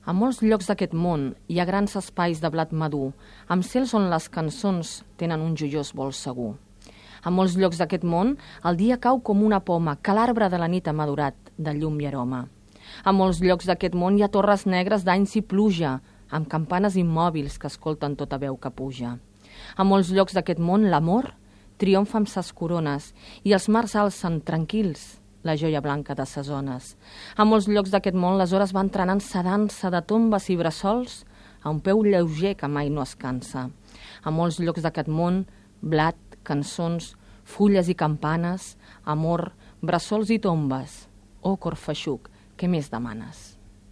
A molts llocs d'aquest món hi ha grans espais de blat madur, amb cels on les cançons tenen un joiós vol segur. A molts llocs d'aquest món el dia cau com una poma que l'arbre de la nit ha madurat de llum i aroma. A molts llocs d'aquest món hi ha torres negres d'anys i pluja, amb campanes immòbils que escolten tota veu que puja. A molts llocs d'aquest món l'amor triomfa amb ses corones i els mars alcen tranquils la joia blanca de ses zones. A molts llocs d'aquest món les hores van trenant sedant-se de tombes i bressols a un peu lleuger que mai no es cansa. A molts llocs d'aquest món, blat, cançons, fulles i campanes, amor, bressols i tombes. Oh, cor feixuc, què més demanes?